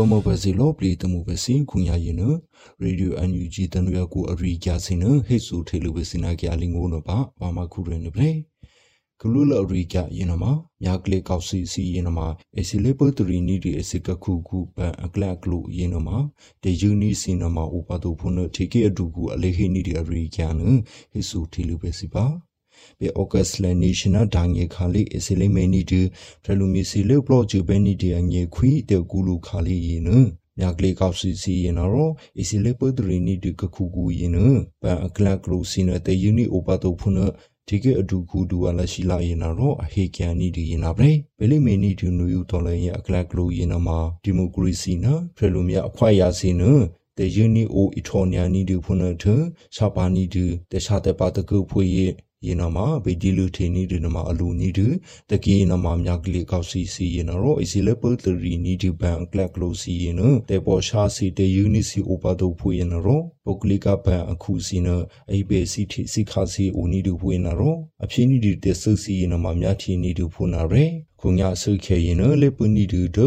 ပေါ်မဘစီလောပလီတမှုဘစီခုညာရင်နရေဒီယိုအန်ယူဂျီတနရကိုအရိကြစင်နဟိတ်ဆူထေလူဘစီနာကြလင်ကိုနပါဘာမခုရနေပလေကလူလရိကယနမမြကလေကောက်စီစီယနမအစီလေပတရီနီဒီအစီကခုခုပန်အကလကလူယနမတေယူနီစီနမဥပဒုဖုနထေကေအဒူကူအလေဟိနီဒီအရိကနဟိဆူထေလူဘစီပါ ပေအော့ကတ်လနေရှင်နာဒိုင်ယေခါလီအစီလေမေနီဒီဖရလူမီစီလေပလော့ဂျူဘဲနီဒီအငေခွီတေကူလူခါလီယေနမြကလေးကောက်စီစီရင်တော့အစီလေပဒရီနီဒီကခုကူရင်နပန်အကလကလိုစီနတေယူနီအိုပါတိုဖုနဒီကအဒူကူဒူဝါလာရှိလာရင်တော့အဟေကန်နီဒီရင်နာပဲဘယ်လိမေနီဒီနူယူတော်လည်းရအကလကလိုရင်နမှာဒီမိုကရေစီနာဖရလူမြအခွာရစီနတေယူနီအိုအီထော်နီယာနီဒီဖုနထရှာပါနီဒီတခြားတဲ့ပါတကူဖွေ ရယေနမှာဗေဒီလူထေနီဒီနမှာအလူနီဒီတကီနမှာမြကလေးကောက်စီစီယေနရောအစီလေပတရီနီဒီဘန်ကလက်ကလိုစီယေနတေပေါ်ရှာစီတေယူနီစီအိုပါတိုဖွေယေနရောပုဂလီကဘန်အခုစီနအိဘေစီတီစီခါစီအိုနီဒီဖွေနရောအဖြစ်နီဒီတေဆစီယေနမှာမြထီနီဒီဖွနာရဲခုညာဆုခေယေနလေပနီဒီဒ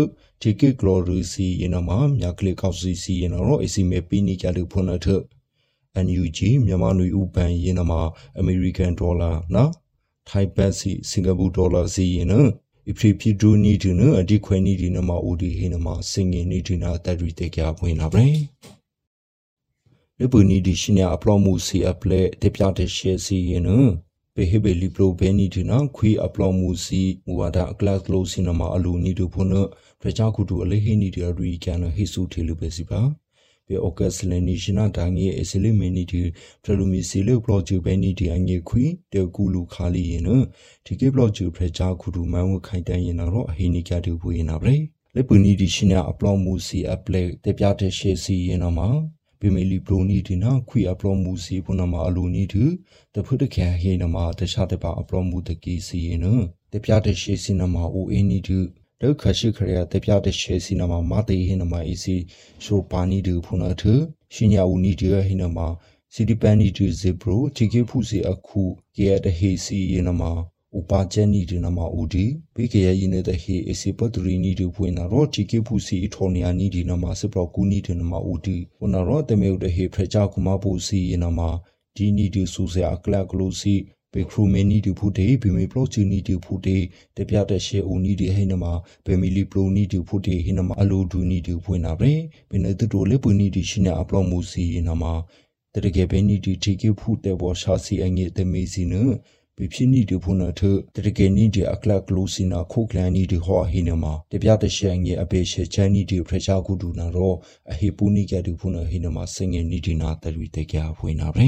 တီကေကလိုရီစီယေနမှာမြကလေးကောက်စီစီယေနရောအစီမေပီနီကြလူဖွနာထ NUG မြန်မာနွေဥပန်ရင်းနမှာ American Dollar နော်ထိုင်ဘတ်စီစင်ကာပူဒေါ်လာစီရင်နော်အဖရီဖီဒူနီဒီနော်အဒီခွဲနီဒီနမှာအိုဒီဟင်းနမှာစင်ငင်နီဒီနာတက်ရီတေကြဝင်လာပဲလေပူနီဒီရှင်ရအပလောမှုစီအပလက်တပြတဲ့ရှယ်စီရင်နော်ပေဟေဘလီပလိုဘဲနီဒီနာခွေအပလောမှုစီမူဝါဒအကလတ်ကလိုစီနမှာအလူနီဒူဖုနပရချာကူတူအလေးဟင်းနီဒီရီကန်ဟိဆူထေလူပဲစီပါ ပေအော့ကက်စလနီရှင်နာဒိုင်ရဲ့အစလိမီနီတီဖရလူမီစီလေဘလော့ဂျူဘဲနီတီအငေခွီတေကူလူခါလီရင်နော်ဒီကေဘလော့ဂျူဖရချာခုဒူမန်ဝခိုင်တန်ရင်တော့အဟိနီကတူပူရင်နာပဲလေပူနီတီရှင်နာအပလော့မူစီအပလက်တေပြတဲ့ရှေစီရင်တော့မှာပီမီလီပရိုနီဒီနာခွီအပလော့မူစီပုနမအလူနီတူတဖုတခဲဟေနမတခြားတပါအပလော့မူတကီစီရင်နော်တေပြတဲ့ရှေစီနမအိုအင်းနီတူ ဒုခရှိခရယတပြတဲ့ရှေစီနမမတေဟိနမအစီရှိုပါနီဒူဖုနာထရှင်ညာဦးနီဒီဟိနမစီဒီပန်နီဒူဇေဘရိုချီကေဖုစီအခုကေရတဟေစီယနမဥပါချန်နီဒီနမဦးဒီပိကေယယင်းတဲ့ဟေအစီပတရီနီဒီဖွင့်နာရောချီကေဖုစီအထောနီယာနီဒီနမစပရကူနီဒီနမဦးဒီဝနာရောတမေဦးတဲ့ဟေဖရချာကုမပူစီယနမဒီနီဒီဆူဆာကလကလိုစီ ပေခရူမနီတူဖူတေဘီမီပလိုချီနီတူဖူတေတပြတဲ့ရှေဦးနီဒီဟိနမဘေမီလီပလိုနီတူဖူတေဟိနမအလိုဒူနီတူဖွင့်နာပဲဘယ်နဲ့တူတိုလေပူနီဒီရှိနေအပလော့မူစီနမတရကေဘနီဒီတီကေဖူတေဘောရှာစီအငေတမေစီနပြဖြစ်နီတူဖုနာထတရကေနီဒီအကလကလူစီနာခုကလန်နီဒီဟောဟိနမတပြတဲ့ရှေငေအပေရှေချန်နီဒီဖရချာကူဒူနာရောအဟေပူနီကတူဖုနာဟိနမစငေနီဒီနာတရီတေကြဖွင့်နာပဲ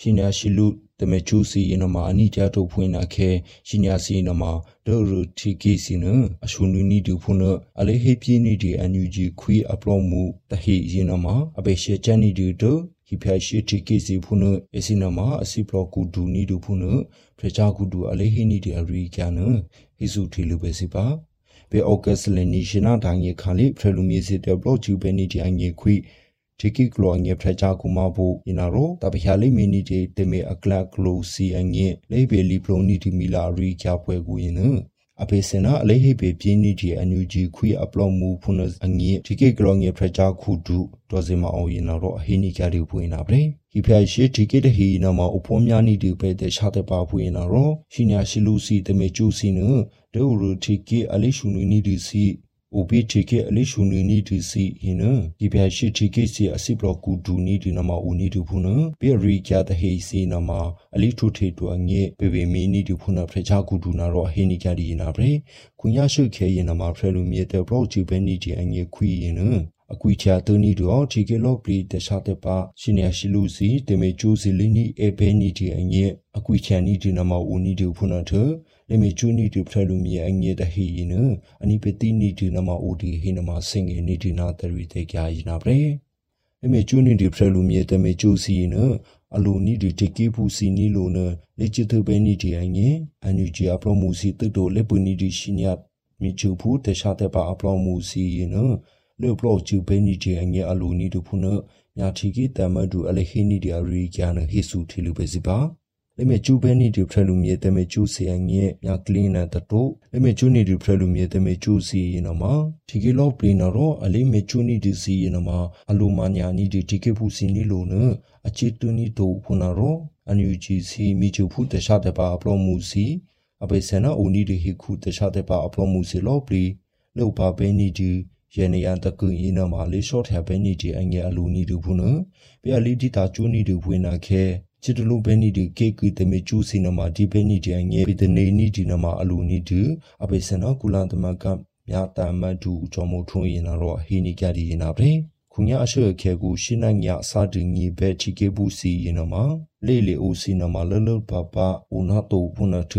ရှင်နာရှိလူ တမေချူစီနမအနိကြတော့ဖွင့်နာခဲရှင်ညာစီနမဒိုရူတီကီစီနအရှုန်နီနီဒူဖုနအလေဟေပြင်းနီဒီအန်ယူဂျီခွီအပလော့မှုတဟိယနမအဘေရှေချန်နီဒူတိုဟိဖျာရှိတီကီစီဖုနအစီနမအစီပလော့ကူဒူနီဒူဖုနဖရချာကူဒူအလေဟိနီဒီအရီကန်ဟိစုထီလူပဲစီပါဘေအော့ကက်စလနီရှင်နာဒိုင်ယေခါလီဖရလူမီစီတေဘလော့ဂျူဘဲနီဒီအငေခွီဒီကိကလောငေဖရချာကူမဘူအင်နာရောတပခါလိမီနီတေတေမေအကလကလိုစီအငေလေဘေလီပလိုနီတီမီလာရီချာ ပွဲကူရင်နအပေစင်နာအလေးဟိပေပြင်းနီတီအန်ယူဂျီခွေအပလော့မူဖုန်အငေဒီကိကလောငေဖရချာခုဒူဒေါ်စင်မအောင်ရင်တော့အဟိနီကြရီပွင့်နာပဲဟိဖျာရှိဒီကိတဟီနမအဖို့များနီဒီပဲတဲ့ရှာတဲ့ပါပွင့်နာတော့ရှင်ညာရှိလူစီတမေကျူစီနဒိုရူတီကိအလေးရှုနီဒီစီ OBTK အလေးရှုနေနီဒီစီဟင်းနဒီပြရှိ TK စီအစီဘလကူဒူနီဒီနမဦးနီဒူဖုနပေရီကျတဲ့ဟေစီနမအလေးထုထေတူအငဲပေပေမီနီဒူဖုနဖရချာကူ ဒူနာရောဟေနီကြဒီနာပရေခွန်ရရှိခဲရင်နမဖရလူမြေတဲ့ဘလော့ဂျီပဲနီဒီအငဲခွီရင်နအကွီချာတူနီတော့ဒီကေလော့ပလီတခြားတဲ့ပါရှင်ရရှိလူစီတေမေကျူးစီလီနီအေဘဲနီဒီအငဲအကွီချာနီဒီနမဦးနီဒူဖုနထလေမီချူနီတူဖရလူမီအငေတဟီနအနိပတိနီတူနမအိုဒီဟိနမစင်ငေနီတူနာတရီတေကြယနာပရေလေမီချူနီတူဖရလူမီတမေချူစီနအလူနီဒီတကေဖူစီနီလိုနလေချစ်သူပဲနီဒီအငေအန်ယူဂျီအပလိုမူစီတုတိုလေပူနီဒီရှင်ယမီချူဖူတခြားတဲ့ပါအပလိုမူစီန လေပလော့ချူပဲနီဒီအငေအလူနီတူဖုနညာတီကီတမဒူအလေဟီနီဒီအရီကျန်ဟီဆူထီလူပဲစီပါလေမေကျူပဲနီဒီဖရလူမြေတမေကျူစီအငဲမြကလင်းနတတိုလေမေကျူနီဒီဖရလူမြေတမေကျူစီယနမဒီကေလောပလီနာရောအလေးမေကျူနီဒီစီယနမအလိုမာညာနီဒီတီကေဖူစီနီလိုနအချီတူနီတိုဖုနာရောအန်ယူဂျီစီမီချူဖူတခြားတပါအပလောမှုစီအပေစနာအိုနီဒီဟီခုတခြားတပါအပလောမှုစီလောပလီလောက်ပါပဲနီဒီ ယနေယန်တကူဤနမှာလေးရှော့ထပဲနီဒီအငဲအလူနီဒူဖုနပြအလီဒီတာကျူနီဒူဖွေနာခဲချစ်တလူပဲနီဒီကေကီတမေကျူစီနမှာဒီပဲနီဒီအငဲပိတနေနီဒီနမှာအလူနီဒီအပေစနာကူလာတမကမြာတမတ်ဒူချောမထုံးရင်တော့ဟီနီကြဒီရင်နာပဲခုညာအရှေ့ခဲကူရှင်းနိုင်ညစာဒင်းကြီးပဲချီကေဘူးစီရင်နမှာလေလေအိုစီနမှာလလပပဦးနာတိုဖုနထ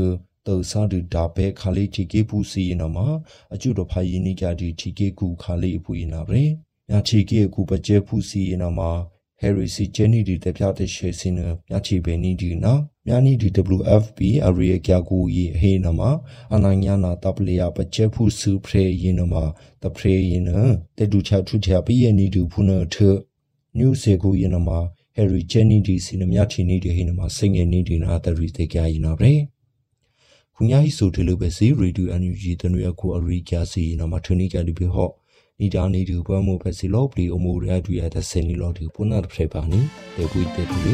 တောစာဒူဒါဘဲခါလေးတီကေပူစီနမအကျုတော်ဖိုင်နိကြဒီတီကေကူခါလေးအပူရနာပဲညာချီကေကူပကျဲဖူစီနမဟယ်ရီစီဂျန်နီဒီတပြတဲ့ရှေစင်းညာချီဘဲနီဒီနာညာနီဒီ WFP အရိယကျကူယဟေနမအနညာနာတပလျာပကျဲဖူစုဖရေယနမတဖရေယနတေဒူချာထူချာပိယနီဒူဖုနထညူစေကူယနမဟယ်ရီဂျန်နီဒီစီနမြချီနီဒီဟေနမစိငယ်နီဒီနာတရီတေကြယနာပဲ ခုညာဟိဆိုတလူပဲစီရေဒီယိုအန်ယူဂျီတနွေအခုအရိကျစီနမထနီကလူပြဟော့နီတာနီဒီဘွားမို့ပဲစီလော့ပလီအမိုရတူရတဲ့စင်နီလော့ဒီပုနာတဖရပါနီတေပွေတေတူလီ